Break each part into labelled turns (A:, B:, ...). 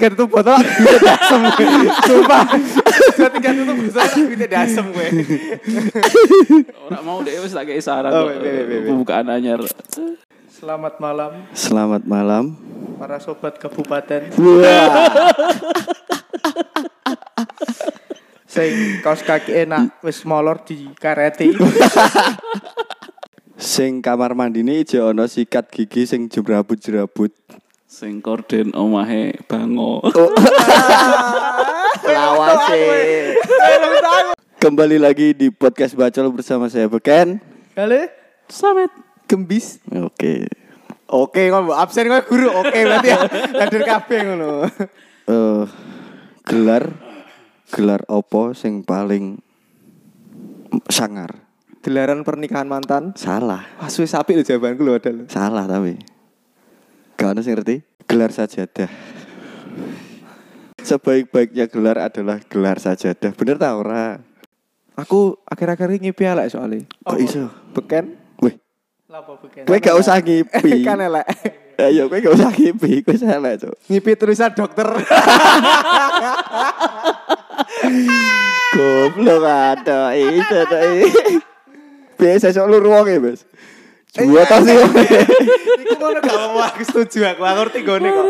A: Tiga tutup botol bisa dasem. Sumpah. Dua tiga tutup botol bisa dasem gue.
B: Ora mau deh wis tak kei saran.
A: Oh, wait.
B: Pembukaan anyar.
A: Selamat malam
C: Selamat malam.
A: para sobat kabupaten.
C: Wah.
A: Sing kaos kaki enak wis molor di kareti.
C: Sing kamar mandine ijo ana sikat gigi sing jerabut-jerabut.
B: Sing korden omahe bango.
C: Lawase. Kembali lagi di podcast Bacol bersama saya Beken.
A: Kali
B: Samet.
A: gembis.
C: Oke.
A: Oke, kok mbok absen kok guru. Oke berarti ya. Hadir kabeh ngono.
C: Eh gelar gelar opo sing paling sangar?
A: Gelaran pernikahan mantan.
C: Salah.
A: Wah, suwe sapi lho jawabanku lho ada lho.
C: Salah tapi. Gak ada sing ngerti? Gelar sajadah. Sebaik-baiknya gelar adalah gelar sajadah. Bener ta ora?
A: Aku akhir-akhir ini ngipi elek soalnya.
C: Kok iso?
A: Beken.
C: Weh,
A: Lapo beken?
C: kowe gak usah ngipi.
A: kan elek.
C: Ayo kowe gak usah ngipi, kowe salah, Cuk.
A: Ngipi tulisan dokter.
C: Goblok ada itu tuh. Biasa sok lu ruang ya, Mas. Dua tas sih.
A: Iku ngono gak apa aku setuju aku. Aku ngerti gone kok.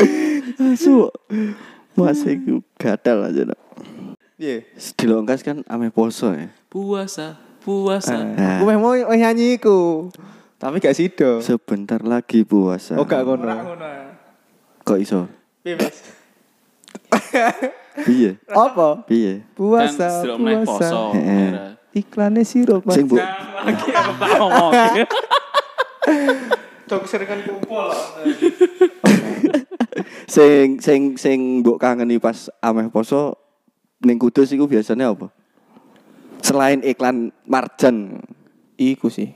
C: Asu. Masih ku gatal aja nak.
A: Piye?
C: Dilongkas kan ame poso ya.
B: Puasa, puasa.
C: Nah.
A: Aku meh mau mau nyanyi iku. Tapi gak sido.
C: Sebentar lagi puasa.
A: Oh gak ngono.
C: Kok iso?
A: Piye, Mas?
C: Piye?
A: Apa?
C: Piye?
A: Puasa,
B: kan
A: puasa. Iklannya sirup, Mas.
C: Sing bu
B: Lagi aku tak ngomong.
A: Dok seringan kumpul.
C: sing sing sing mbok kangeni pas ameh poso ning Kudus iku biasanya apa? Selain iklan Marjan.
A: Iku sih.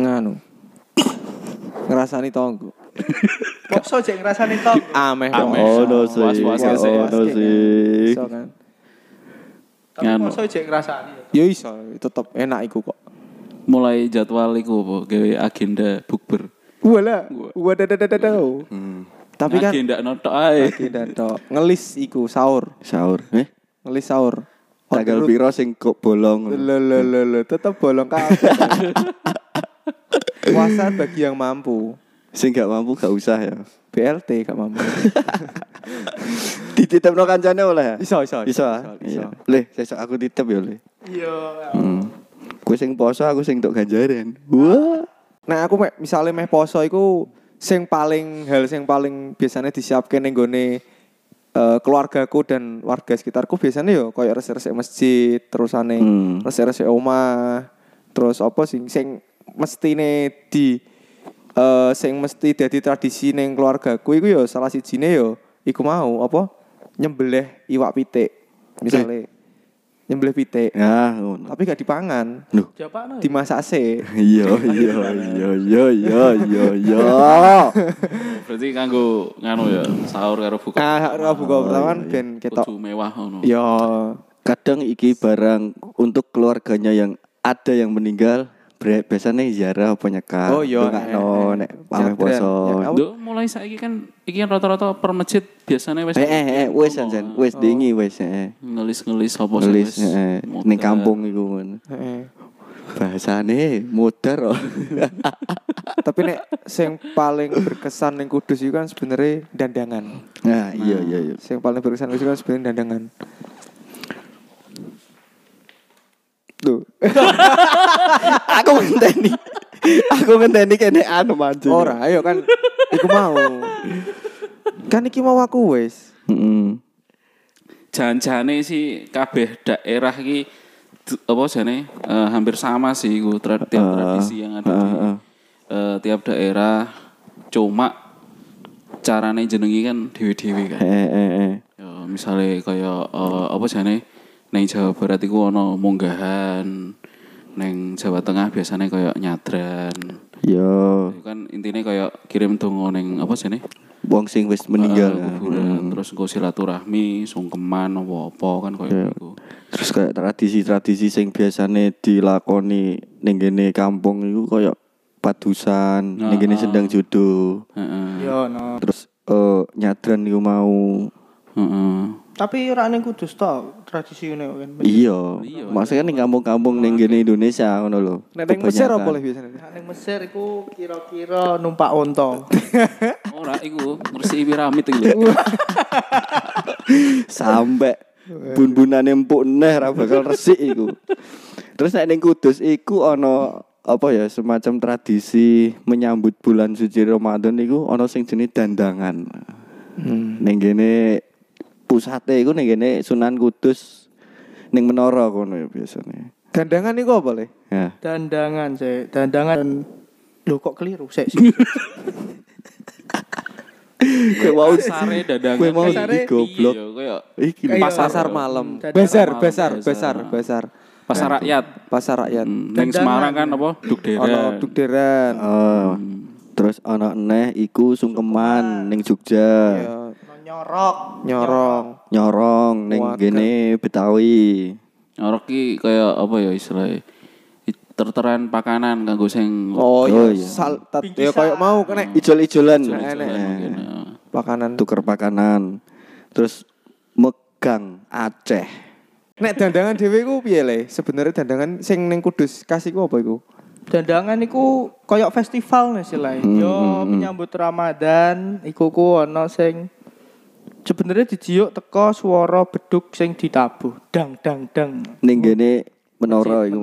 A: Nganu. Ngerasani tonggo. Poso jek ngrasani tonggo. Ameh.
B: Ameh.
C: Oh, no sih.
B: Was-was
C: Oh,
B: sih.
C: no sih.
A: Iso kan. Tapi poso jek ngrasani. Ya iso, tetep enak iku kok.
B: Mulai jadwal iku apa? Gawe agenda bukber.
A: Wala, wadadadadadau.
C: Hmm.
A: Tapi kan
B: agenda notok ae.
A: tidak tok. Ngelis iku sahur,
C: Sahur. Eh?
A: ngelis sahur.
C: Tanggal piro sing kok bolong.
A: Lo lo lo lo, tetep bolong kabeh. Puasa bagi yang mampu.
C: Sing gak mampu gak usah ya.
A: BLT gak mampu.
C: Dititipno kancane oleh ya?
A: Iso iso.
C: Iso. ah? Iya. Le, sesuk aku titip ya, Le.
A: Iya.
C: Hmm. Kowe sing poso, aku sing tok ganjaran. Wah.
A: Nah aku mek misalnya meh poso iku sing paling hal sing paling biasanya disiapkan ning gone eh, keluargaku dan warga sekitarku biasanya yo koyo resik-resik masjid, terusane
C: Hmm.
A: resik-resik omah, terus apa sing sing mestine di eh sing mesti dadi tradisi ning keluargaku iku yo salah sijine yo iku mau apa nyembelih iwak pitik. Misalnya nyembelih pitik,
C: Ya, ngono.
A: tapi gak dipangan,
C: Loh.
A: dimasak sih.
C: Iya, iya, iya, iya, iya, iya, iya.
B: Berarti kanggo nganu ya, sahur karo buka.
A: Nah, ora buka pertama kan ben ketok.
B: Kudu mewah ngono.
A: Ya,
C: Kadang iki barang untuk keluarganya yang ada yang meninggal biasanya ziarah apa nyekar.
A: Oh, iya,
C: no,
A: eh,
C: nek pameh
A: Jadran.
C: poso.
A: Ya,
B: Duh, mulai saiki kan iki kan rata-rata per masjid biasanya wis
C: Eh, eh, eh, wis jan, wis dingi wis, eh.
B: ngelis-ngelis apa sih
C: eh,
B: modar.
C: ning kampung iku ngono.
A: heeh.
C: Bahasane modar oh.
A: Tapi nek sing paling berkesan ning Kudus itu kan sebenarnya dandangan.
C: Nah, iya iya iya.
A: Sing paling berkesan itu kan sebenarnya dandangan. Tuh.
C: Aku ngenteni. Aku ngenteni kene anu mancing.
A: Ora, ayo kan iku mau. Kan iki mau aku wis.
C: Heeh.
B: Jan-jane sih kabeh daerah iki apa jane eh, hampir sama sih iku tra- tiap
C: Eh,
B: tradisi yang ada
C: eh,
B: di
C: eh.
B: eh, tiap daerah cuma carane jenengi kan dewe-dewe kan.
C: Eh eh eh.
B: Ya, misalnya kayak eh, apa jane neng Jawa Barat iku ono munggahan, neng Jawa Tengah biasanya kayak nyadran.
C: Yo,
B: Itu kan intinya kayak kirim dongo neng apa sih nih?
C: wong sing wis meninggal. ya.
B: kuburan terus engko silaturahmi sungkeman apa-apa kan kayak
C: Iya.
B: gitu.
C: Terus kayak tradisi-tradisi sing biasane dilakoni ning kene kampung iku koyo padusan, ning kene
B: Ah.
C: sendang jodoh.
B: Heeh.
A: Yo no.
C: Terus eh nyadran iku mau
B: Heeh.
D: Tapi ora ning Kudus to tradisi ngene kan.
C: iya. Maksudnya ning kampung-kampung ning gene Indonesia ngono lho.
A: Nek ning Mesir apa boleh biasanya?
D: Nek ning Mesir iku kira-kira numpak onto.
B: Ora iku ngresiki piramid iku.
C: Sampai bun-bunane empuk neh ra bakal resik iku. Terus nek ning Kudus iku ana apa ya semacam tradisi menyambut bulan suci Ramadan iku ana sing jenis dandangan.
A: Hmm.
C: Ning gene pusate iku ning gene Sunan Kudus ning menara kono ya biasanya.
A: Dandangan iku apa le?
C: Ya.
D: Dandangan sih, dandangan Lho kok keliru sik sik.
C: Kowe mau
B: Pasare dadangan.
C: Kowe mau
B: iki
C: di goblok.
B: Iya,
C: iki
A: Pasar, malam. Besar, besar,
B: besar.
A: besar,
B: pasar rakyat.
A: Pasar rakyat.
B: Hmm, Ning. Semarang kan apa? Dugderan.
A: Ono.
C: Oh. Terus ana neh iku sungkeman ning Jogja.
A: Ya,
D: Nyorok.
A: nyorong.
C: Nyorong ning
A: Wagen.
C: gene Betawi.
B: Nyorok ki kaya apa ya istilahnya? Terteran pakanan kanggo sing
A: Oh,
C: Oh,
A: iya.
C: iya.
A: Sal, ya kayak mau kena
C: Ijol-ijolan.
B: Ijolan
C: Eh,
B: mungkin, ya.
A: pakanan.
C: Tuker pakanan. Terus megang Aceh.
A: Nek dandangan dhewe iku piye le? Sebenarnya dandangan sing ning Kudus kasih ku apa iku?
D: Dandangan iku koyok festival nih sih
C: Hmm,
D: Yo
C: hmm, hmm.
D: menyambut Ramadan iku ku ono sing sebenarnya dijiuk teko swara beduk sing ditabuh. Dang dang dang.
C: Ning gene menara iku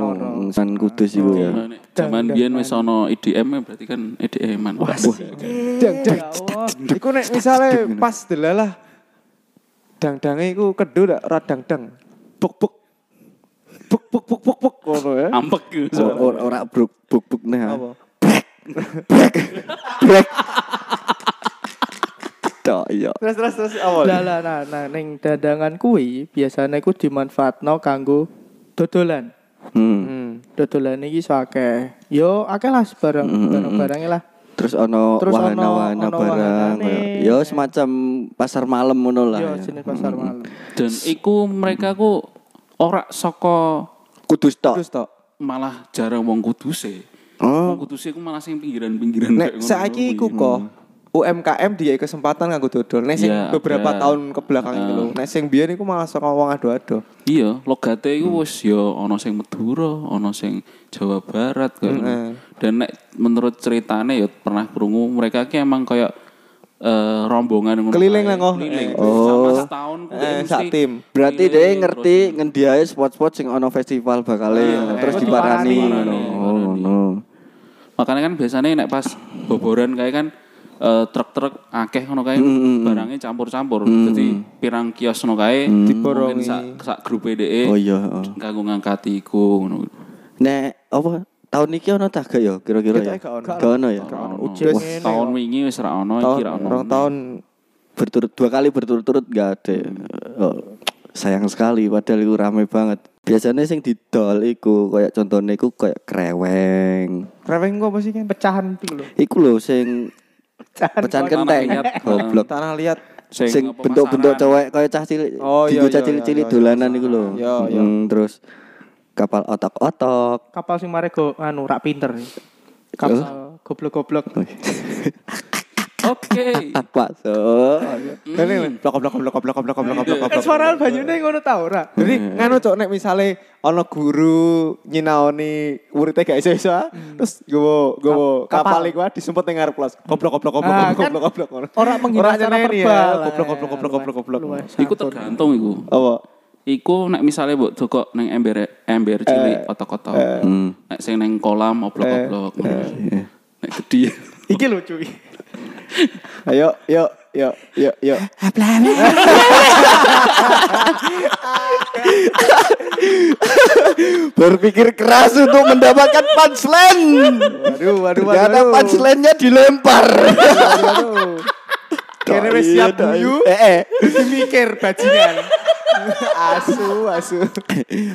C: San Kudus iku ya.
B: Nah, Zaman biyen wis ana IDM ya, berarti kan EDM-an.
A: Dang dang.
D: Ya Allah.
A: Iku nek misale pas delalah dang-dange iku kedu dak ora dang-dang. Buk buk. Buk buk buk buk buk ngono ya.
B: Ampek.
C: Ora buk buk neh. ah.
A: Apa?
C: Brek. Tok iya.
A: Terus terus terus apa?
D: Lah lah nah, nah ning dandangan kuwi biasanya iku dimanfaatno kanggo dodolan.
C: Hmm.
A: Hmm.
D: Dodolan iki iso akeh. Yo akeh lah barang barang-barangnya lah.
C: Terus ono
D: Terus ono-
C: wahana-wahana barang. Ya semacam pasar malam ngono lah.
D: Yo
C: ya.
D: jenis pasar malam.
B: Dan iku mereka ku ora saka
C: Kudus tok.
A: Terus tok.
B: malah jarang wong kuduse.
C: Oh.
B: Wong kuduse ku malah sing pinggiran-pinggiran
A: Nek saiki iku kok UMKM dia kesempatan nganggo dodol. Nek sing
B: Iya,
A: beberapa
B: ada.
A: tahun ke belakang iki lho. Nek sing biyen iku malah saka wong ado-ado.
B: Iya, logate iku wis ya ana sing Madura, ana sing Jawa Barat kan.
A: Heeh.
B: Dan nek menurut ceritane ya pernah krungu mereka ki emang kayak eh, rombongan
A: Keliling ngoh.
B: Keliling.
C: Oh.
B: Sama setahun
A: Eh, sak tim.
C: Berarti dia ngerti ngendiae spot-spot sing ono festival bakale
A: Ah,
C: terus
A: eh,
C: diparani.
A: diparani.
C: ngono. Oh, ngono.
B: Makanya kan biasanya nek pas boboran kayak kan eh, truk-truk akeh ngono kae
C: Mm,
B: barangnya campur-campur. Jadi pirang kios ngono kae mungkin
A: Diborongi.
B: sak sak grup DE
C: Oh iya, oh.
B: kanggo ngangkati iku ngono.
C: Nek apa tahun iki ono tak gak ya kira-kira ya?
A: Gak ono.
C: Ya.
D: Ujian
B: tahun wingi wis ra ono
A: Tahun
B: iki ra ono.
A: rong tahun
C: Berturut dua kali berturut-turut gak ada. Oh, sayang sekali padahal iku rame banget. Biasanya sing didol iku kayak contohnya iku kayak kreweng.
A: Reweng ku apa sih kan?
D: Pecahan iku lho.
C: Iku lho sing
D: Pecahan.
C: kenteng. Goblok.
A: Tanah liat.
C: Sing bentuk-bentuk cewek kayak cah cilik.
A: Oh, iya,
C: cah
A: iya,
C: cilik-cilik
A: iya,
C: dolanan iku lho.
A: Iya, iya.
C: Hmm, terus kapal otak-otak.
D: Kapal sing mare go anu rak pinter. Kapal goblok-goblok.
B: Oke.
C: Apa so?
A: Dan ini blok blok blok blok blok blok blok blok.
D: Eh suara banyune ngono ta ora?
A: Jadi nganu cok nek misale ana guru nyinaoni muridnya gak iso-iso ah, terus gowo gowo
D: Kap-
A: kapal iku ah, disumpet ning ngarep kelas. Goblok goblok goblok
D: Ah,
A: goblok goblok.
D: Ora menghina secara
A: ya.
D: verbal.
A: Goblok goblok goblok goblok goblok.
D: Luwes
B: Iku tergantung iku.
A: Apa?
B: Iku nek misalnya mbok doko neng ember ember cilik otok-otok.
C: Hmm.
B: Nek sing neng kolam oblok-oblok. Nek gede.
D: Iki lucu.
A: Ayo yuk yuk yuk yuk.
C: Berpikir keras untuk mendapatkan punchline.
A: Waduh waduh
C: Ternyata
A: waduh.
C: punchline-nya dilempar.
A: Waduh. Kene wis siap guyu.
C: Eh, eh.
A: Mikir bajingan. asu asu.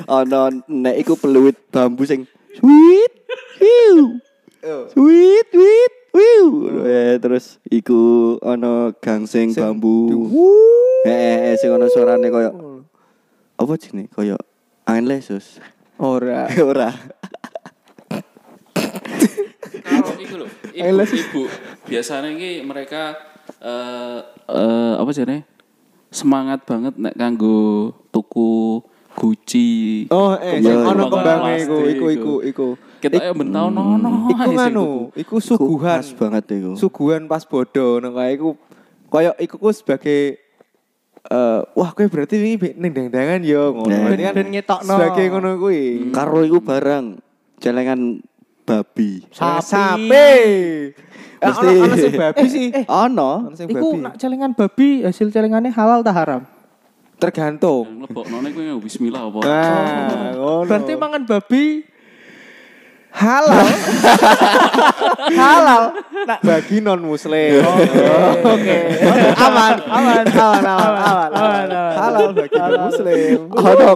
C: Ono nek iku peluit bambu sing sweet. Wiu. Sweet, sweet. Wiu. Eh terus iku ono gangsing bambu. Eh, eh, eh, sing ono suarane koyo apa jenenge koyo angin lesus.
A: Ora.
C: Ora.
B: Kalau iku lho, ibu-ibu biasanya iki mereka eh eh, apa jenenge? Semangat banget nek kanggo tuku Gucci.
A: Oh, eh, sing ono
B: iya.
A: kembange iku, iku, iku, iku.
B: Kita ya bentau nono.
A: Iku nganu, iku suguhan.
C: Pas banget iku.
A: Suguhan pas bodo nang kae iku koyo iku ku sebagai eh wah kowe berarti ini ning dang-dangan yo ngono.
C: Nah.
A: Berarti kan
D: ngetokno.
A: sebagai ngono kuwi.
C: Karo iku barang celengan babi.
D: Sapi.
A: Sapi. Eh,
C: Mesti.
A: ono ono sing babi sih.
C: Ono.
A: Ono sing
D: Iku nak celengan babi hasil celengannya halal tak haram?
A: Tergantung.
B: Lebokno niku ya bismillah apa.
A: Nah, ngono.
D: Berarti mangan babi
A: halal. halal. Nak bagi non muslim. Oke. Aman, aman, aman, aman, aman, aman. Halal bagi non muslim.
C: Ono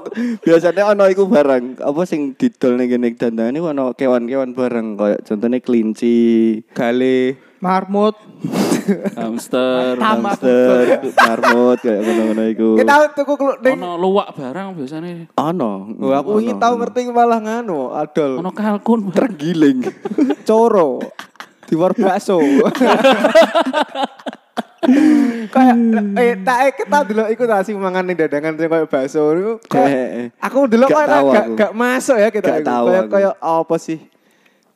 C: biasanya ono iku barang apa sing didol ning kene dandangan iku ono kewan-kewan barang koyo contohnya kelinci,
A: Gale.
D: marmut
B: Hamster.
C: Hamster, marmut kayak ngono-ngono iku.
A: Kita tuku kluk ning
B: Ono luwak barang biasanya.
C: Ono.
A: Wah, aku ingin tahu ngerti malah nganu, adol.
B: Ono kalkun.
C: tergiling.
A: Coro. Di war bakso. kayak eh tak eh kita dulu ikut tak sing mangan ning dadangan sing bakso kayak-
C: eh.
A: Aku dulu kayak
C: tahu
A: gak, gak masuk ya kita
C: Gak
A: iku.
C: tahu
A: Kayak kayak apa sih?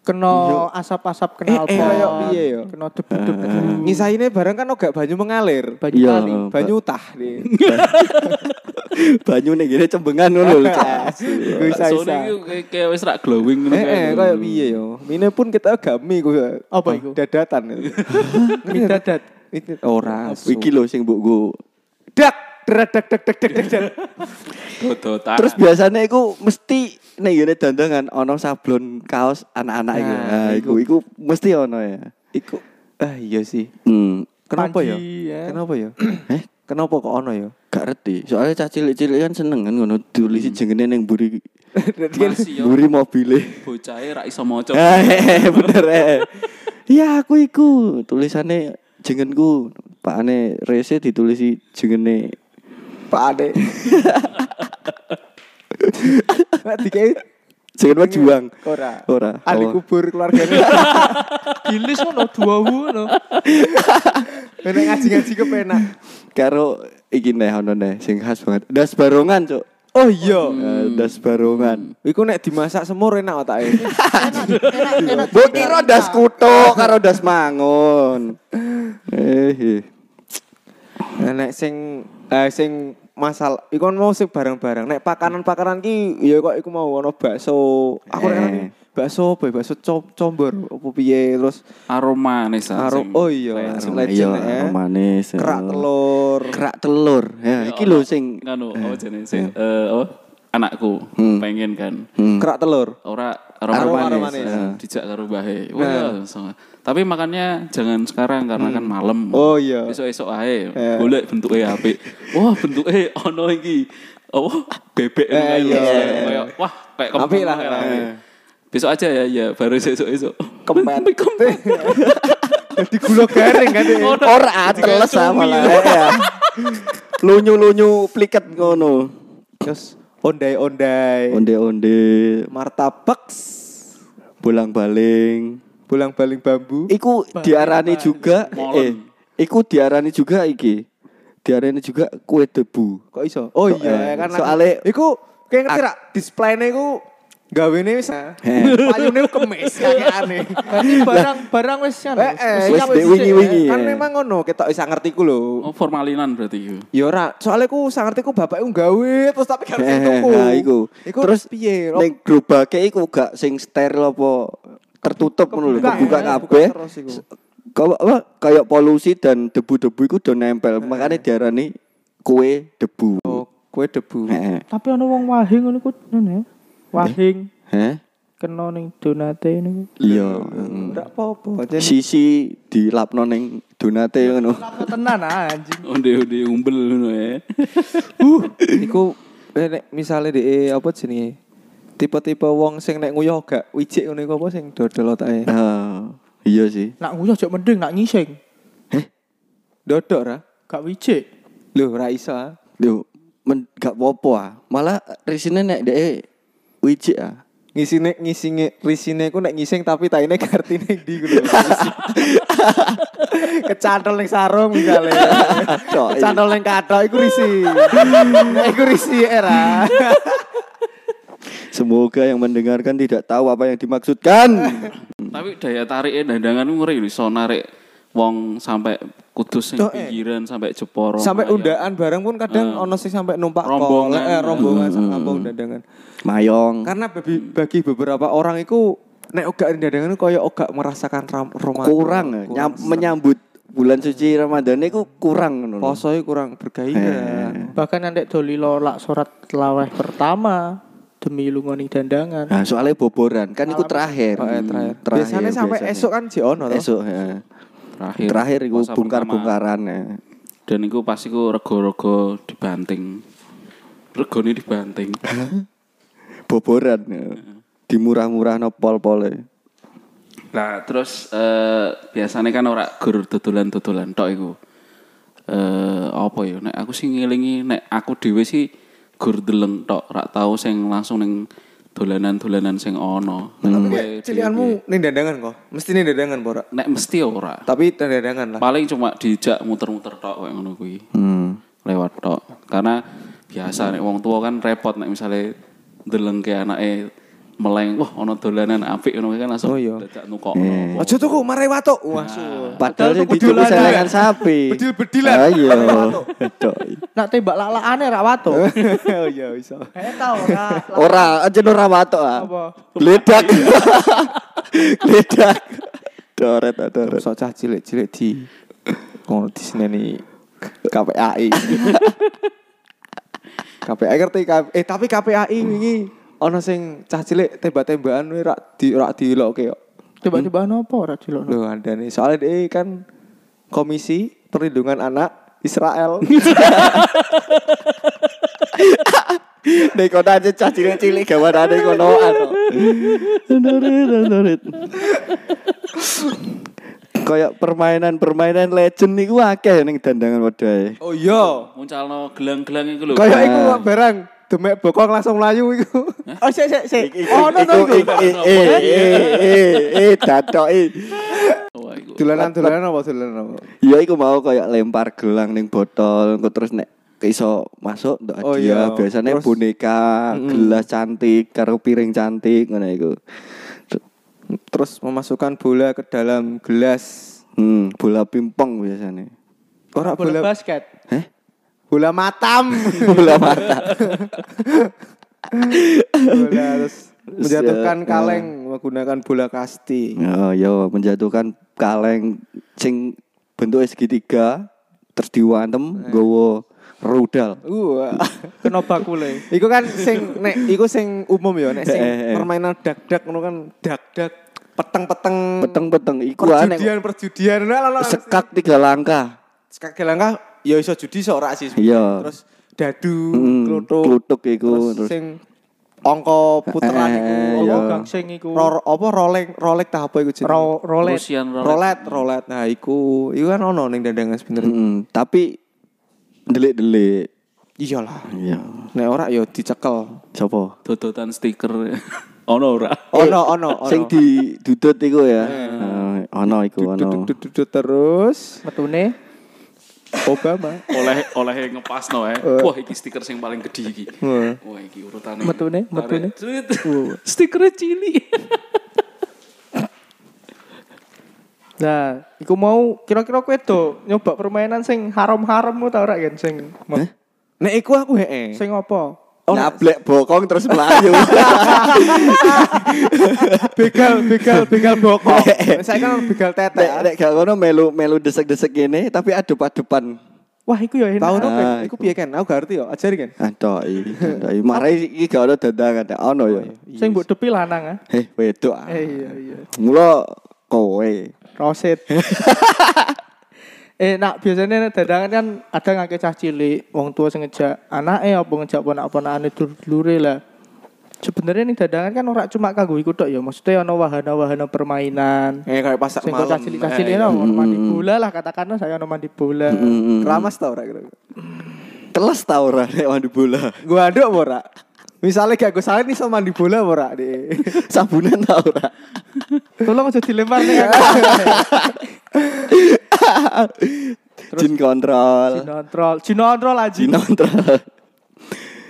D: Kena asap-asap kena
A: Eh, eh,
D: apa?
A: kayak piye ya?
D: Kena debu-debu.
A: Ngisaine barang kan gak banyu mengalir.
D: Banyu
C: Iya.
D: kali.
A: Banyu utah nih.
C: Banyu ning kene cembengan ngono lho.
A: Isa isa.
B: kayak wis rak glowing ngono
A: Eh, eh,
B: kayak.
A: kayak piye yo. Mine pun kita gami ku.
D: Apa iku?
A: Dadatan.
D: Mie dadat.
A: Ora.
C: Iki lho sing mbokku.
A: dak drak dak dak dak dak.
C: Terus biasanya iku mesti ning ngene dandangan ono sablon kaos anak-anak iku.
A: Nah,
C: Nah, iku iku mesti ono ya.
A: Iku ah iya sih.
C: Hmm.
A: Kenapa ya?
D: Panji, ya.
A: Kenapa ya?
C: Eh,
A: Kenapa kok ono ya?
C: gak ngerti. Soalnya cah cilik-cilik kan seneng kan ngono tulisi jengene ning mburi
B: masih yo
C: mburi mobile.
B: bocahe ra iso maca.
C: Eh, bener eh. Iya aku iku tulisannya jengenku Pak Ane Rese ditulisi jengene
A: Pak Ade. Nek dikai
C: jengen mah juang.
A: ora.
C: Ora.
A: Ahli
C: Oh.
A: kubur keluarganya.
D: Gilis ngono dua ngono.
A: Nek ngaji-ngaji kepenak.
C: Karo iki neh ono neh sing khas banget. Das barongan, Cuk.
A: Oh iya.
C: Eh, das barongan.
A: Iku nek dimasak semur enak otake.
C: Mbok kira das kutuk karo das mangun. Eh, eh.
A: Nah, nek sing eh sing masal iku kan mau sing barang-barang. Nek pakanan-pakanan ki ya kok iku mau ono bakso. Aku nek
C: Eh.
A: ngerti bakso apa ya? bakso com combor apa piye terus
B: Aroma nih
A: Aro- oh iya. Aroma. Legend,
C: Iya,
A: eh.
C: manis.
A: kerak telur.
C: Kerak telur. Ya, iki lho sing
B: nganu apa jenenge sing eh apa anakku
C: Hmm.
B: pengen kan.
C: Hmm.
A: Kerak telur.
B: Ora
A: Aroma
B: aroma
A: manis.
B: manis.
C: Ya.
B: Dijak karo bahe.
A: Nah.
B: Wah, iya, langsung. Tapi makannya jangan sekarang karena kan malam.
A: Oh iya.
B: Esok-esok ae
A: Eh.
B: golek bentuke apik. Wah, bentuke ono iki. Oh, bebek
A: Eh,
B: kayak
A: iya.
B: kayak wah kayak
A: Apik lah.
B: kayak
A: Eh.
B: Besok aja ya, ya baru esok-esok.
A: Kempet.
B: kempet.
A: Jadi gula garing kan dia.
C: ora ateles sama lah. Ya. Lunyu-lunyu pliket ngono.
A: Terus ondai-ondai.
C: Onde-onde,
A: Martabak.
C: bolang-baling.
A: Bolang-baling bambu.
C: Iku diarani juga eh
B: Molen.
C: iku diarani juga iki. Diarani juga kue debu.
A: Kok iso? Oh
C: So-
A: iya
C: eh,
A: kan.
C: soale-
A: iku kayak ngerti rak display-ne iku gawene wis
C: Heh.
A: payune kemis kayak aneh.
D: Berarti barang barang wis kan.
A: Eh, eh,
C: Wis
A: wis
C: wingi-wingi.
A: Kan memang ngono, ketok bisa ngerti ku lho.
B: Oh, formalinan berarti itu.
A: Ya ora, soalnya ku sak ngerti ku bapakku gawe terus tapi gak
C: Eh,
A: bisa tuku.
C: nah, iku.
A: Iku
C: Terus
A: piye?
C: Ning gerobake iku gak sing steril apa tertutup ngono lho,
A: Kebuka, eh,
C: kabeh.
A: iku.
C: Kayak polusi dan debu-debu iku do nempel. Makanya diarani kue debu.
A: Oh, kue debu.
D: Tapi ana wong wahing ngono iku ngono ya. Wahing
C: Heh?
D: kena ning donate niku.
C: Iya.
A: Ora apa-apa.
C: Sisi dilapno ning donate ngono.
D: Tenan ah, anjing.
B: Onde-onde umbel ngono ya.
A: Iku eh, nek misale dhek apa jenenge? Tipe-tipe wong sing nek nguyuh gak wijik ngono iku apa sing dodol otake?
C: Ah, iya sih.
D: Nak nguyuh jek mending nak ngising.
A: Dodok ra?
D: Gak wijik.
A: Lho, ra iso. ah.
C: Lho, men, gak apa-apa ah. Malah risine nek dhek wijik ah.
A: Ngisine ngisine risine ku nek ngising tapi taine kartine ndi ku lho. Kecantol ning sarung misalnya.
C: Cok,
A: Kecantol ning kathok iku risi. Nek iku risi era.
C: Semoga yang mendengarkan tidak tahu apa yang dimaksudkan.
B: Tapi daya tariknya dandangan ngeri lho, iso narik wong sampai kudus sing
A: Tok, eh.
B: pinggiran sampai Jeporo.
A: Sampai undaan bareng pun kadang ono sing sampai numpak
B: Rombongan.
A: kol, eh, rombongan sak kampung dandangan.
C: Mayong.
A: Karena bagi, bagi beberapa orang itu nek ogak dandangan koyo ogak merasakan ram, Ramadan.
C: kurang, nyam- menyambut bulan suci Ramadan itu kurang ngono.
A: Posoe kurang bergairah.
D: Bahkan nanti dolilo lak surat laweh pertama demi lungoni dandangan.
C: Nah, soalnya boboran kan itu terakhir.
A: Oh, eh, terakhir.
C: Hmm, terakhir
A: Biasanya sampai
C: biasanya.
A: esok kan si ono toh.
C: Esok ya.
B: terakhir.
C: Terakhir itu
B: pertama.
C: bongkar-bongkaran ya.
B: Dan iku pas iku rego-rego dibanting. Regone dibanting.
C: Boboran ya. Dimurah-murah no pol-pole.
B: Nah, terus eh biasanya kan ora gur dodolan-dodolan tok iku. Eh apa ya nek aku sih ngelingi nek aku dhewe sih gur deleng tok, ora tau sing langsung ning dolanan-dolanan sing ono. Dhewe-
A: Cilianmu ning dandangan kok. Mesti ning dandangan pora.
B: nek mesti ora.
A: Tapi dandangan lah.
B: Paling cuma dijak muter-muter tok kayak ngono kuwi.
C: Hmm.
B: Lewat tok. Karena biasa nek wong tua kan repot nek misalnya deleng ke anake meleng, wah ono dolanan apik ngono kan langsung
A: Oh, iya.
B: dadak nukokno.
A: Aja tuku marai watuk. Wah, su.
C: Padahal
A: tuku
C: dituku
A: dolanan.
C: selengan sapi.
A: Bedil-bedilan.
C: Ayo. Dok.
D: Nak tembak lak-lakane ra wato.
A: Oh iya bisa.
D: Eh tau ora.
C: Ora, aja ora watok ah.
D: Apa?
C: Gledak. Gledak. Doret, ah, doret.
A: Sok cah cilik-cilik di ngono di sini KPAI. KPAI ngerti K- eh tapi KPAI wingi ana sing cah cilik tembak-tembakan wis rak di rak dilokke kok.
D: Tiba-tiba apa ora dilokno?
A: Lho andane soalnya dia kan Komisi Perlindungan Anak Israel.
C: Nek kono aja cah cilik-cilik gawanane konoan. Doret, doret. Kayak permainan-permainan legend niku akeh ning dandangan wadah.
A: oh iya.
B: Muncalno gelang-gelang iku lho.
A: Kayak iku kok barang demek bokong langsung melayu iku. Oh sik sik sik. Oh no no
C: Iku- eh eh eh eh eh datok eh.
B: Wah, iku.
A: Dolanan-dolanan apa dolanan apa?
C: Ya iku mau kayak lempar gelang ning botol terus nek iso masuk ndak
A: Oh, iya.
C: biasanya
A: Terus-
C: boneka, gelas cantik karo piring cantik ngono iku.
A: Terus memasukkan bola ke dalam gelas.
C: Hmm, bola pingpong biasanya.
A: Ora
D: Bola
A: bola
D: basket.
A: Bola matam.
C: bola mata.
A: bola terus menjatuhkan
C: ya,
A: kaleng menggunakan bola kasti.
C: Oh, yo menjatuhkan kaleng sing bentuknya segitiga terus diwantem gowo rudal.
A: Wah.
D: Kena bakule.
A: Iku kan sing nek iku sing umum ya nek sing
C: Eh, eh.
A: permainan dak-dak ngono kan dak-dak peteng-peteng
C: Peteng-peteng iku aneh.
A: perjudian perjudian nah, lah
C: Sekak tiga langkah.
A: sekak langkah ya iso judi iso ora sih
C: Iya.
A: terus dadu
C: Mm,
A: kluthuk
C: kluthuk iku,
A: terus,
C: terus-
A: sing angka puteran
C: Eh,
A: iku
C: eh,
D: Apa
C: iya.
D: gangsing iku?
A: ro, apa rolek rolek tah apa iku jenenge
D: Ro- rolet.
B: Rusian rolet.
A: rolet rolet nah iku iku kan ono ning dandangan sebenarnya
C: Mm, tapi delik-delik.
A: iyalah
C: Iya.
A: nek ora ya dicekel
C: Sopo?
B: Dodotan stiker. ono ora?
A: ono ono ono
C: Sing di dudut iku ya. Eh, ono iku ono.
A: Duduk terus
D: Metune
A: Obama
B: oleh oleh ngepasno ya. Wah, iki stiker sing paling gede iki.
A: Wah.
B: Wah, iki urutane.
D: Metune, metune.
B: Sweet. Stikernya cilik.
D: Nah, iku mau kira-kira kowe do nyoba permainan sing haram-haram mu ta ora kan sing
A: nek iku aku hee
D: sing apa?
C: Nyablek bokong terus melayu.
A: begal begal begal bokong saya kan begal tete
C: Nek nek gak ngono melu melu desek-desek gini tapi adep-adepan.
D: Wah, iku ya enak.
A: tahu dong
C: Ah,
A: iku piye kan aku gak ngerti yo ajari kan
C: Aduh, iki. Marai iki gak ono dandangan nek ono ya.
D: Sing mbok depi lanang ah.
C: Heh, wedok. ah.
D: Eh iya iya.
C: Mula kowe.
D: Roset. eh nak biasanya dadangan kan ada ngake cah cilik, wong tua sing ngejak anake apa ngejak ponak-ponakane dulure lah. Sebenarnya nih dadangan kan ora cuma kanggo iku tok ya, maksudnya ono wahana-wahana permainan.
A: eh kayak pasar
D: Sing
A: malam
D: kok cah cilik-cah cilik
A: Eh,
D: ono ono mandi bola lah katakanlah saya ono mandi bola.
C: Mm,
A: keramas tau ora kira
C: Teles ta ora nek mandi bola.
A: gua aduk apa ora misalnya gak gue salah nih sama mandi bola ora deh
C: Sabunan ta ora.
D: Tolong aja dilempar nih.
C: Jin kontrol.
D: Jinontrol, jinontrol aja.
C: Jin kontrol.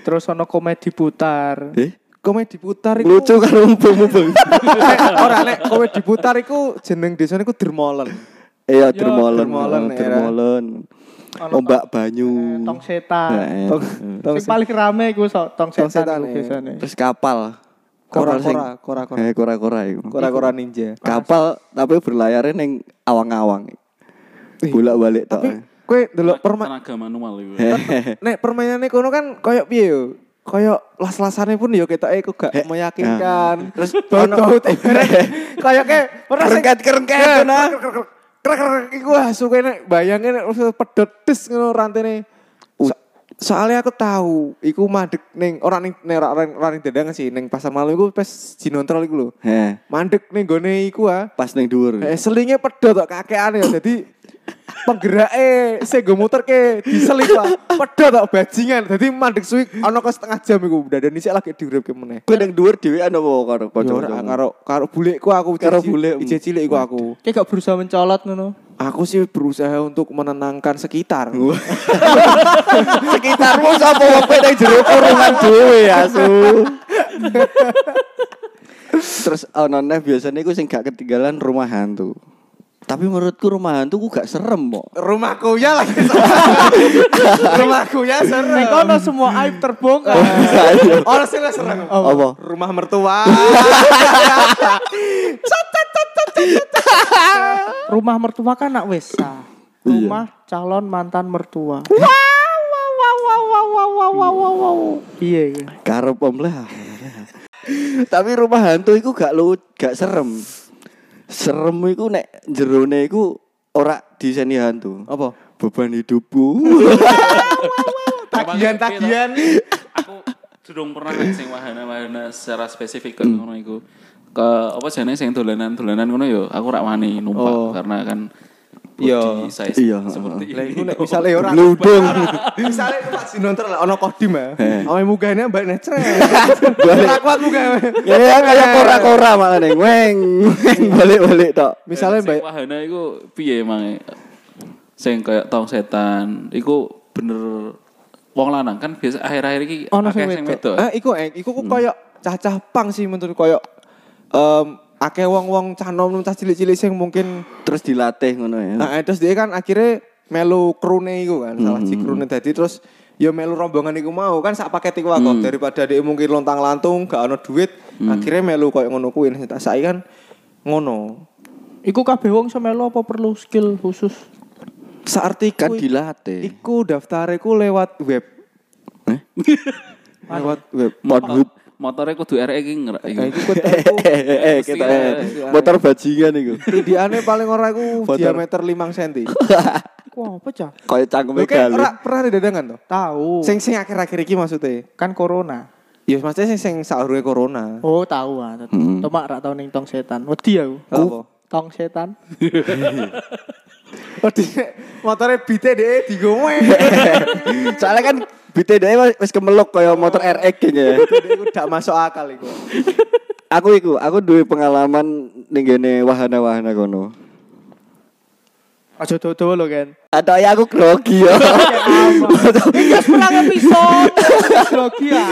D: Terus ono komedi putar.
C: Eh,
A: Komedi putar iku.
C: lucu karo mubeng-mubeng.
A: Ora nek komedi putar iku jeneng desane iku Dermolen.
C: Iya, dermolen.
A: dermolen.
C: Dermolen. Ombak banyu.
D: Tong setan.
C: Eh,
A: Tong, tong
D: Sing paling rame iku so, tong
A: Tong
D: setan
A: setan,
D: iku
A: eh.
D: biasane.
C: Terus kapal. Kapal sing
A: kora-kora, kora-kora.
C: Eh, kora-kora iku.
A: Kora-kora ninja.
C: Kapal tapi berlayarnya neng awang-awang. Bolak-balik tok.
A: Tapi kowe delok perma
B: tenaga manual itu.
A: nek permainannya kono kan koyo piye yo? Koyo las-lasane pun yo ketoke iku gak meyakinkan. Terus bau-bau Kayak sing-
C: Kerengket-kerengket,
A: Eh,
C: nah.
A: Krek, krek, wah bayangke nek terus pedot des ngono rantene. So- soalnya aku tahu iku mandek ning ora ning nek ora ora- ora ning dadangan sih ning pasar malam iku pas jinontrol iku lho.
C: Heh,
A: Mandek ning gone iku ah.
C: pas neng dhuwur.
A: Eh selinge pedot tok kakean ya. Jadi penggerake sing go muterke diselip lah. Pedot tok bajingan. Jadi mandek suwi ana ke setengah jam iku dan isih lagi diuripke meneh.
C: Kowe neng dhuwur dhewean apa karo
A: Ya ora
C: kanca-kanca?
A: karo karo bulekku aku
C: Karo bulek.
A: ije cilik iku aku.
D: Kayak gak berusaha mencolot ngono.
A: Aku sih berusaha untuk menenangkan sekitar.
C: Sekitarmu sapa wong kowe nang jero kurungan dhewe asu. Terus ono neh biasanya iku sing gak ketinggalan rumah hantu. Tapi menurutku rumah hantu ku gak serem kok.
A: Rumahku ya lagi. Rumahku ya serem.
D: Nek kono semua aib terbongkar.
A: Orang sih lah serem.
C: Apa?
A: Rumah mertua.
D: Rumah mertua kan nak wesa. Rumah calon mantan mertua. Iya. iya.
C: Karo pemlah. Tapi rumah hantu iku gak lu gak serem. Serem iku nek jerone iku ora diseni hantu.
A: Apa?
C: Beban hidupku.
A: Tagihan-tagihan.
B: Aku durung pernah nek sing wahana-wahana secara spesifik kan ngono iku. Ke apa jane sing dolanan-dolanan ngono yo aku rak wani numpak
A: Oh.
B: karena kan. Body size
C: Iya.
B: seperti
A: Lah iku
B: ini.
A: nek misale ora
C: Gludung.
A: Misale Pak Sinonter lah ono kodim ya. Ame mugane mbak necre.
C: Balik.
A: Ora kuat muga.
C: Ya kayak kora-kora malah ning weng. Weng balik-balik tok.
A: Misale
B: sing
A: mbak
B: wahana iku piye emang sing kayak tong setan iku bener wong lanang kan biasa akhir-akhir iki akeh
D: sing wedok.
A: Eh, iku eh, iku kok koyo cacah pang sih menurut koyo em akeh wong-wong cah nom cah cilik-cilik sing mungkin
C: Terus dilatih ngono ya.
A: nah, eh, terus dia kan akhirnya melu krune iku kan, salah si krune tadi terus ya melu rombongan iku mau kan sak paket iku aku daripada dia mungkin lontang lantung gak ono duit akhirnya melu koyo ngono kuwi tak saiki kan ngono
D: Iku kabeh wong iso melu apa perlu skill khusus?
A: saartiku
C: Kan dilatih.
A: iku daftar iku lewat web
C: Eh?
A: lewat web
C: Pornhub.
B: Motornya kudu RE iki ngerak
A: Nah,
B: iku.
A: iku kudu
C: Eh, eh, kita eh, motor bajingan iku.
A: Tidiane paling ora iku diameter 5 cm.
D: Wah, apa cah?
C: Kayak cangkeme
A: Oke,
C: galuh.
A: ora pernah didadangan to?
D: Tahu.
A: Sing sing akhir-akhir iki maksudnya.
D: kan corona.
A: Ya maksudnya sing sing saurunge corona.
D: Oh, tahu ah.
C: Hmm.
D: Tomak rak tau ning tong setan. Wedi aku.
A: Apa?
D: Tong setan.
A: Oh, di motore bite deh digowe.
C: Soalnya kan Dhewe wis kemeluk kaya motor RX ya.
A: Jadi iku gak masuk akal iku.
C: Aku iku, aku duwe pengalaman ning gene wahana-wahana kono.
D: Aja dodo lho kan.
C: Atau ya aku grogi ya.
D: Iki pulang episode. Grogi ya.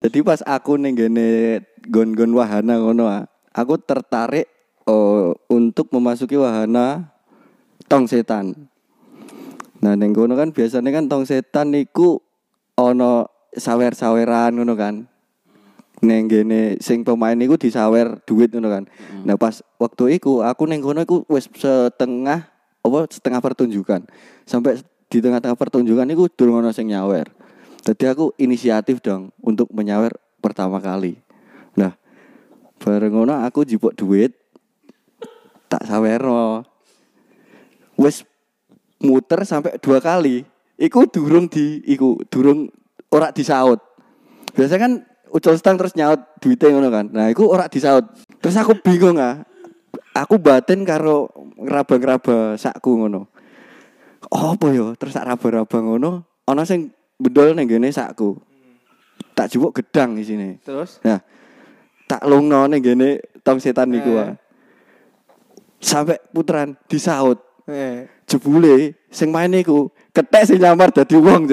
C: Jadi pas aku ning gene gon-gon wahana ngono ah, aku tertarik oh, untuk memasuki wahana tong setan. Nah ning kono kan biasanya kan tong setan niku ono sawer-saweran ngono kan. Neng gene sing pemain iku disawer duit ngono kan. Nah pas waktu iku aku ning kono iku wis setengah apa setengah pertunjukan. Sampai di tengah-tengah pertunjukan iku durung ono sing nyawer. Jadi aku inisiatif dong untuk menyawer pertama kali. Nah, bareng ngono aku jipuk duit tak sawerno. Wis muter sampai dua kali. Iku durung di iku durung ora disaut. Biasa kan ucul stang terus nyaut duitnya ngono kan. Nah, iku ora disaut. Terus aku bingung ah. Aku batin karo ngeraba-ngeraba sakku ngono. Apa yo? Terus tak raba-raba ngono, ana sing bedol ning gene sakku. Tak jupuk gedang di sini.
A: Terus
C: Nah, tak lungno ning gene tong setan niku ah. sampai puteran disaut.
A: Eh.
C: Jebule sing main iku ketek sing nyamar dadi wong.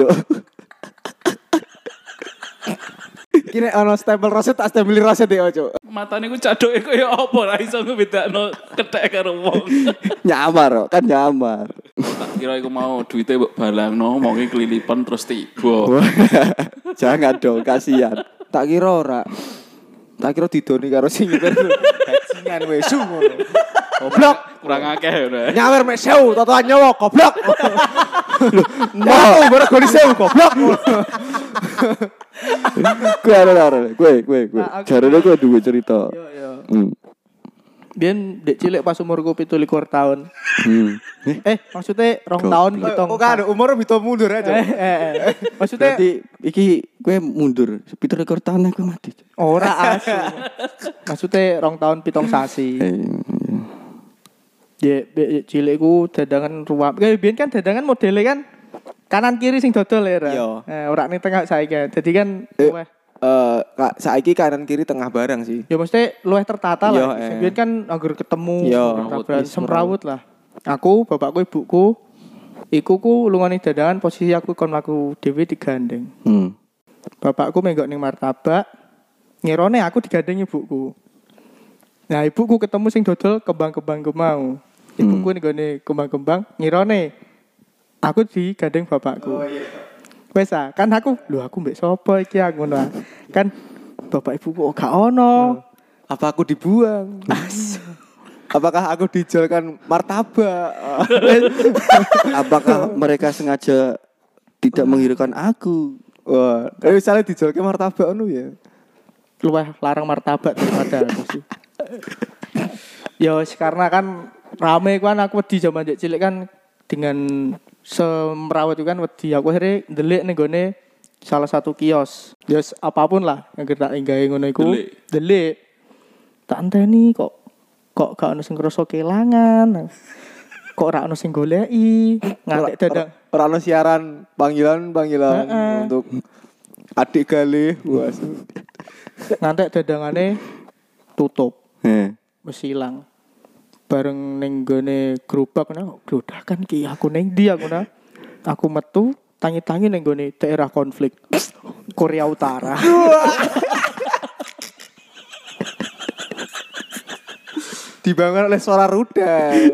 A: Iki nek ana stempel roset tak stempel roset ya, Cuk.
B: Matane ku cadoke kaya apa ra iso ngebedakno kethek karo wong.
C: nyamar kan nyamar.
B: Tak kira iku mau duite mbok balangno moke kelilipan terus tiba.
C: Jangan dong, kasihan.
A: Tak kira ora. Tak kira didoni karo sing nyetir bajingan wis su ngono. Goblok.
B: Kurang akeh udah.
A: Nyawer mek sewu totoan nyawa goblok. Mau baru goni sewu goblok.
C: Ada ada, gue gue gue.
D: Nah, aku-
C: Jarene gue dua cerita.
D: Yo yo.
C: Hmm.
D: Biyen dek cilik pas umurku 17 tahun.
C: Hmm. Eh,
D: Eh, maksudnya rong tahun hitung.
A: Kok kan umur bisa mundur
D: Eh,
A: aja.
D: eh, eh. Maksudnya
C: Berarti iki gue mundur. Sepitu rekor tanah gue mati.
D: Ora asu. Maksudnya rong tahun pitung sasi. Ya, be- cilikku dadangan ruam. Kayak biyen kan dadangan modelnya kan kanan kiri sing dodol ya. Ra?
A: Iya.
D: Eh, ora ning tengah saiki. Jadi kan
A: Eh.
D: luweh
A: Eh, kak saiki kanan kiri tengah barang sih.
D: Ya mesti luwih tertata
A: Iya,
D: lah.
A: eh.
D: Biyen kan anggur ketemu
A: Iya.
D: tabrakan,
A: Wis,
D: semrawut lah. Aku, bapakku, ibuku Iku ku lungani dadangan posisi aku kon mlaku dhewe digandeng.
C: hmm.
D: Bapakku menggok ning martabak. Ngirone aku digandeng ibuku. Nah, ibuku ketemu sing dodol kembang-kembang mau. Ibuku ning gone kembang-kembang ngirone aku digandeng bapakku. Wes ah, kan aku, lho aku mbek sapa iki aku ngono. ah. Kan bapak ibuku oh, gak ono.
A: Apa aku dibuang? Apakah aku dijolkan martabak?
C: Apakah mereka sengaja tidak menghiraukan aku?
A: Wah, eh misalnya dijolkan martabak anu ya.
D: Luwih larang martabak daripada aku sih. ya karena kan rame kan aku wedi zaman cilik kan dengan semrawut itu kan wedi aku akhirnya ndelik ning gone salah satu kios. Ya wis, apa pun lah yang kita inggahe ngono iku.
B: Ndelik.
D: Ndelik. Tak enteni kok kok gak ono sing ngrasa kelangan. Kok ora ono sing goleki. Ngantek dadang
A: Ora ono siaran panggilan-panggilan
D: Heeh.
A: untuk adik galih.
D: Ngantek dadangane tutup.
C: Eh.
D: wis ilang. Bareng ning gone gerobak ngono, glodakan ki aku ning ndi aku nah. Aku metu tangi-tangi ning gone daerah konflik Korea Utara.
A: dibangun oleh suara rudal.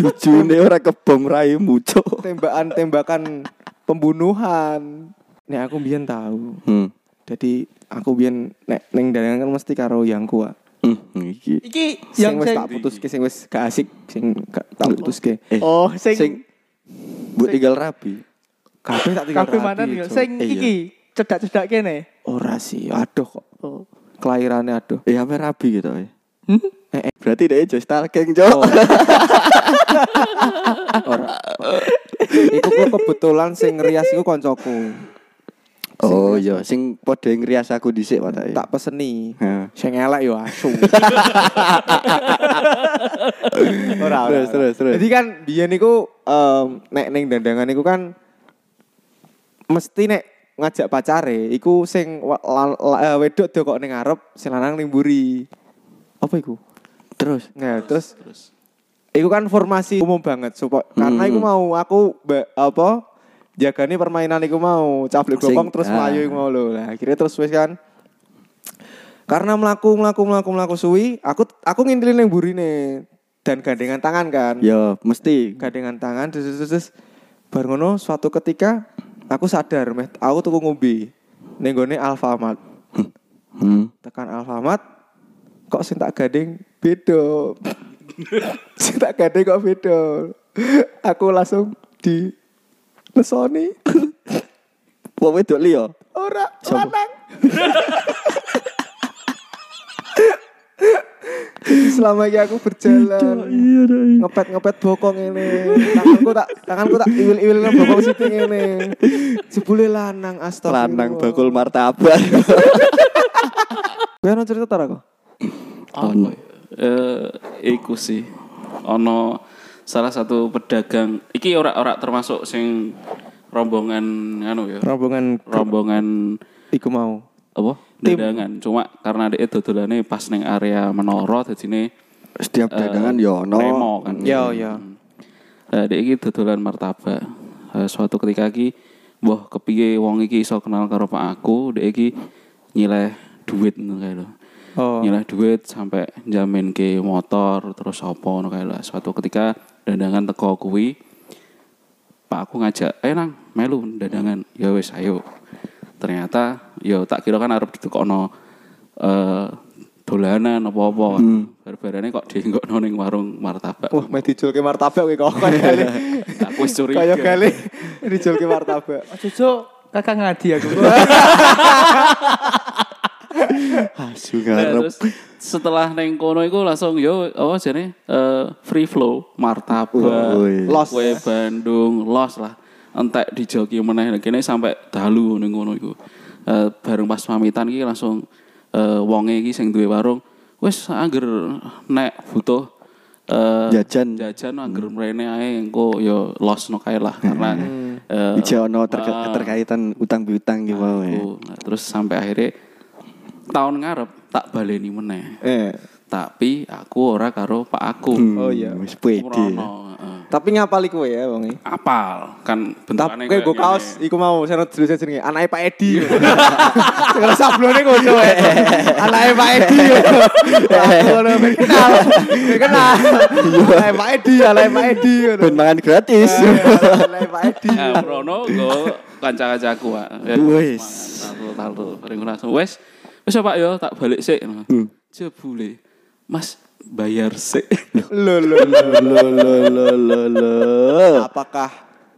C: Jujune ora kebom raimu, Cuk.
A: Tembakan-tembakan pembunuhan. Nek aku biyen tahu.
C: Hmm.
A: Jadi aku biyen nek ning dalangan kan mesti karo yang kuat.
C: Hmm, iki.
D: Iki
A: Sing
D: yang
A: wis
D: sing
A: tak putuske sing wis gak asik sing gak tak putuske.
C: Eh,
D: Oh, sing,
C: sing mbok tinggal rapi.
A: Kabeh tak tinggal
D: kabeh
A: rapi,
D: mana nih?
A: Cuk.
D: Sing
C: Iya.
D: iki cedak-cedak kene.
A: Ora sih, aduh kok.
D: Oh.
A: Kelahirannya aduh.
C: Eh, apa rapi gitu ya?
D: Hmm?
C: Eh, eh. Berarti dia just stalking, Cuk.
A: Ora. Iku ku kebetulan sing ngerias iku koncoku.
C: Oh iya, sing padha ngrias aku dhisik watake.
A: Tak peseni. Sing elek yo asu. ora,
C: Terus, terus, terus.
A: Jadi kan biyen niku em, nek ning dandangan niku kan mesti nek ngajak pacare iku sing eh, wedok do kok ning ngarep sing lanang ning mburi. Apa iku?
C: Terus
A: Nah, terus
B: Terus
A: Iku kan formasi umum banget supaya karena iku
C: Hmm.
A: mau aku apa jagani permainan iku mau cablek bokong terus
C: ah.
A: melayu iku mau lho. Lah akhirnya terus wis kan. Karena melaku melaku melaku melaku suwi aku aku ngintilin yang burine dan gandengan tangan kan.
C: Ya mesti.
A: Gandengan tangan terus terus, terus, terus bar ngono suatu ketika aku sadar meh aku tuku ngombe ning gone Alfamart.
C: Hmm.
A: tekan Alfamart kok sing tak gandeng beda. Sing tak gandeng kok beda. Aku langsung di lesoni
C: Wong wedok liya.
A: ora lanang selama ini aku berjalan ngepet ngepet bokong ini tanganku tak tanganku tak iwil iwil bokong situ ini jebule lanang astagfirullah
C: Lanang bakul martabak.
A: gue ono cerita tar aku
B: ya? Eh, iku sih. Ono salah satu pedagang. Iki ora ora termasuk sing rombongan anu ya.
A: rombongan
B: Rombongan
A: iku mau
B: apa? Dagangan. Cuma karena dia dodolane pas neng area menara dadine
C: Setiap dagangan yo ono.
B: Nemo kan.
A: Iya, iya.
B: Nah, dek iki dodolan martabak. Eh, suatu ketika iki wah kepiye wong iki iso kenal karo Pak aku, dek iki nyileh duit ngono kae lho.
A: Oh.
B: Nyileh duit sampai jamin ke motor terus apa ngono kae lho. Suatu ketika dandangan teko kuwi Pak aku ngajak, "Eh nang, melu dandangan." Ya wis ayo. Ternyata ya tak kira kan arep ditekono eh dolanan apa-apa. Bar-barane kok dienggokno ning warung martabak.
A: Wah, meh dijulke martabak kowe kok kali.
B: Aku wis curiga.
A: Kayak kali dijulke martabak.
D: Ojo cuk, kakak ngadi aku.
C: Asu
B: Nah,
C: ngarep.
B: terus setelah neng kono iku langsung yo apa jane eh, free flow martabak
C: Woi.
A: Los.
B: kue Bandung los lah entek dijoki meneh kene sampai dalu ning kono iku Eh, bareng pas pamitan iki langsung eh, wonge iki sing duwe warung wis angger nek butuh eh,
C: Jajan.
B: jajan angger mrene ae engko yo losno kae lah karena eh,
C: Ija ono terka-
B: ah,
C: keterkaitan utang piutang gitu ya.
B: aku. Nah, terus sampai akhirnya tahun ngarep tak baleni meneh.
A: Eh,
B: Tapi aku ora karo Pak aku.
A: Oh iya.
C: Wis pede.
A: Tapi ngapali kowe ya wong iki.
B: Apal kan bentukane
A: Tapi kowe go kaos iku mau seno tulisan jenenge anake Pak Edi. Sing sablone ngono wae. Anake Pak Edi. Ngono ben kenal. Ben kenal. Anake Pak Edi, anake Pak Edi ngono.
C: Ben mangan gratis.
A: Anake Pak Edi.
B: Nah, Rono go kanca-kancaku Pak. Ya,
C: Wis.
B: Satu tahu ring langsung wes. Wes ya, Pak yo tak balik sik.
C: Hmm.
B: Jebule. Mas bayar sik.
A: Lo lo lo.
C: Lo lo lo lo lo.
A: Apakah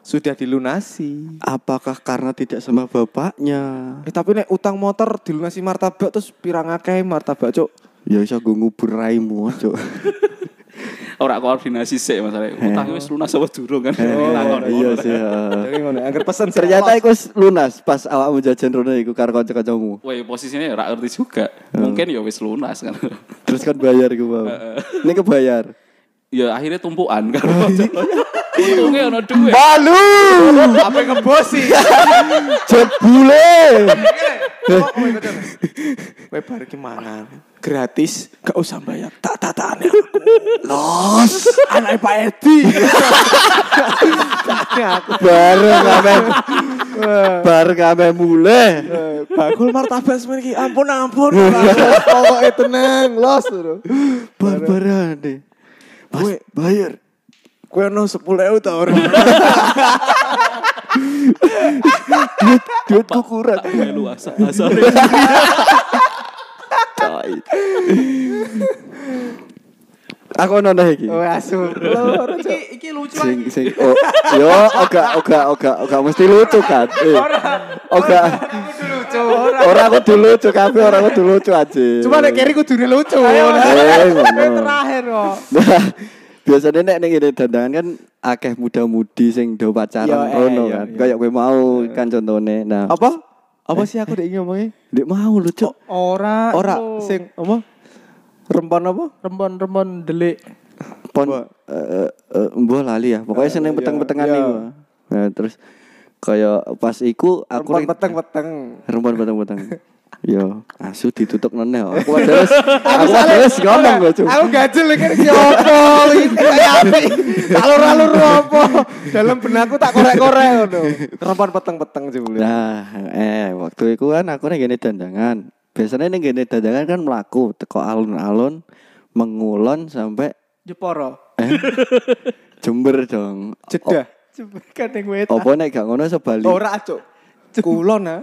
A: sudah dilunasi?
C: Apakah karena tidak sama bapaknya?
A: Eh tapi nek utang motor dilunasi martabak terus pirang akeh martabak, Cuk.
C: Ya iso gue ngubur raimu, Cuk.
B: Ora koordinasi sik masalahnya. Utang wis lunas apa durung kan? Takon.
C: Iya sih. ya.
A: Jadi ngono, anggar pesen
C: Ternyata iku wis lunas pas awakmu jajan rono iku karo kanca-kancamu.
B: Wah, posisinya ya ora ngerti juga. Mungkin ya wis lunas kan.
C: Terus kan bayar iku mau. Ini kebayar.
B: Ya akhirnya tumpuan kan. Untungnya ono duit.
C: Malu.
A: apa ngebosi?
C: Jebule.
A: Kowe bar iki mangan gratis, gak usah bayar. Tak tatane aku.
C: Los.
A: Anake Pak Edi. aku
C: Bareng kabeh. Bareng kabeh mulai.
A: Eh, bakul martabak semen iki. Ampun ampun. Pokoke tenang, los. Lho.
C: Barbaran deh. Mas, bayar.
A: Kowe ono 10.000 ta ora?
C: Duitku kurang.
B: Melu asa-asa.
C: Tai. Aku nonton iki.
A: Oh, asu.
D: iki iki lucu
C: Sing sing oh, yo oga oga oga oga mesti lucu kan. Eh. Oga.
A: lucu.
C: Ora aku dulu lucu kabeh ora aku dulu lucu aja.
A: Cuma nek kiri kudune lucu.
C: Eh, ngono.
D: terakhir kok.
C: Nah, biasanya nek ning ngene dandangan kan akeh muda-mudi sing do
A: Yo,
C: pacaran
A: eh,
C: rono
A: yo,
C: kan. Kayak kowe mau kan contone. Nah,
A: Apa? Apa sih aku dek ngomongnya?
C: Ndek mau lucu.
D: Ora
A: Ora sing apa? Rempon apa?
D: rembon-rembon delik.
C: Pon eh eh, eh, mbah lali ya. Pokoknya seneng
A: iya,
C: peteng-petengan
A: iya.
C: Nah, terus kayak pas iku aku
A: Rempon peteng-peteng.
C: Rempon peteng-peteng. Yo, asu ditutup nene. Aku ades, aku ades ngomong gue cuy.
A: Aku gajel kan iki opo iki kayak apa? Alur-alur apa? Dalam benakku tak korek-korek ngono. Rempon peteng-peteng jebule.
C: Nah, eh waktu itu kan aku nih gini dandangan. Biasanya nih gini dandangan kan melaku teko alun-alun mengulon sampai
D: Jeporo.
C: Jember dong.
A: Jeda.
D: Jember kan yang wet.
C: Apa nek gak ngono sebalik
A: Ora, Cuk. Kulon ah.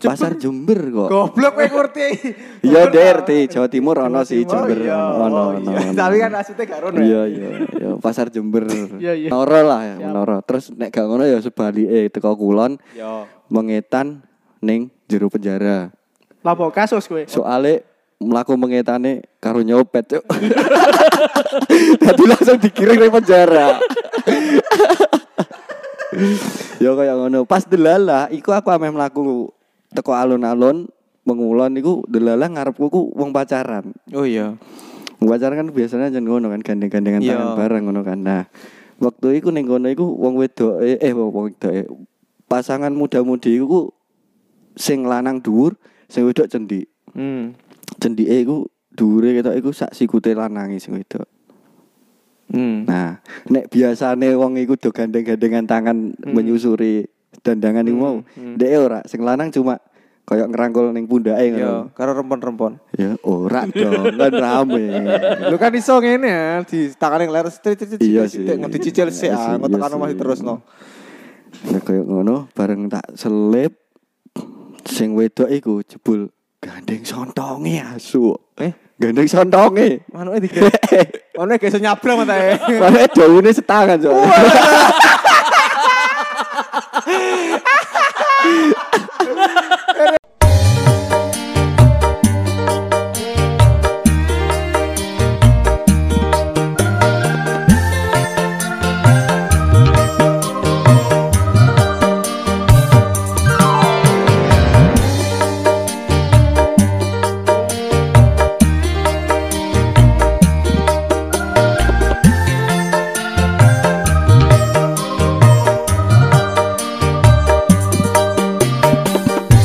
C: pasar Jember kok.
A: Goblok kowe ngerti.
C: Iya DRT Jawa Timur ono sih Jember
A: iya.
C: ono
A: Oh,
C: ono.
A: iya.
C: ono.
A: Tapi kan asite gak rono. ya?
C: Iya iya iya pasar Jember.
D: Iya, iya.
C: Noro lah ya, Noro. Terus nek gak ngono ya sebalike teko kulon
A: Yo.
C: mengetan ning jero penjara.
D: Lapo kasus kowe.
C: Soale melaku mengetane karo nyopet cuk. Tadi langsung dikirim ke penjara. ya kayak ngono. Pas delala iku aku ameh mlaku teko alun-alun mengulon iku delala ngarepku ku wong pacaran.
A: Oh iya.
C: Wong pacaran kan biasanya jan ngono kan gandeng-gandengan
A: Iya.
C: tangan bareng ngono kan. Nah, waktu iku ning kono iku wong wedok eh wong wong wedok pasangan muda-mudi iku ku sing lanang dhuwur, sing wedok cendik.
A: Hmm.
C: cendike iku dure ketok iku sak sikute lanange sing wedok.
A: Hmm.
C: Nah, nek biasane wong iku do gandeng-gandengan tangan menyusuri dandangan iku mau. Dek ora, sing lanang cuma koyo ngerangkul ning pundake ngono.
A: karo rempon-rempon.
C: Ya ora dong, kan rame.
A: Lu kan iso ngene ya, di tangan yang leres trit
C: Iya
A: trit
C: sih.
A: trit ngerti cicil sih,
C: Iya
A: ah,
C: iya
A: tekan
C: sih.
A: masih terus no.
C: Nek koyo ngono bareng tak selip sing wedok iku jebul gandeng sontonge asu.
A: Eh,
C: gandeng sontonge.
A: Manuke dikene. Manuke geso nyabrang ta.
C: Eh. Manuke dawune setangan so. Ha ha ha!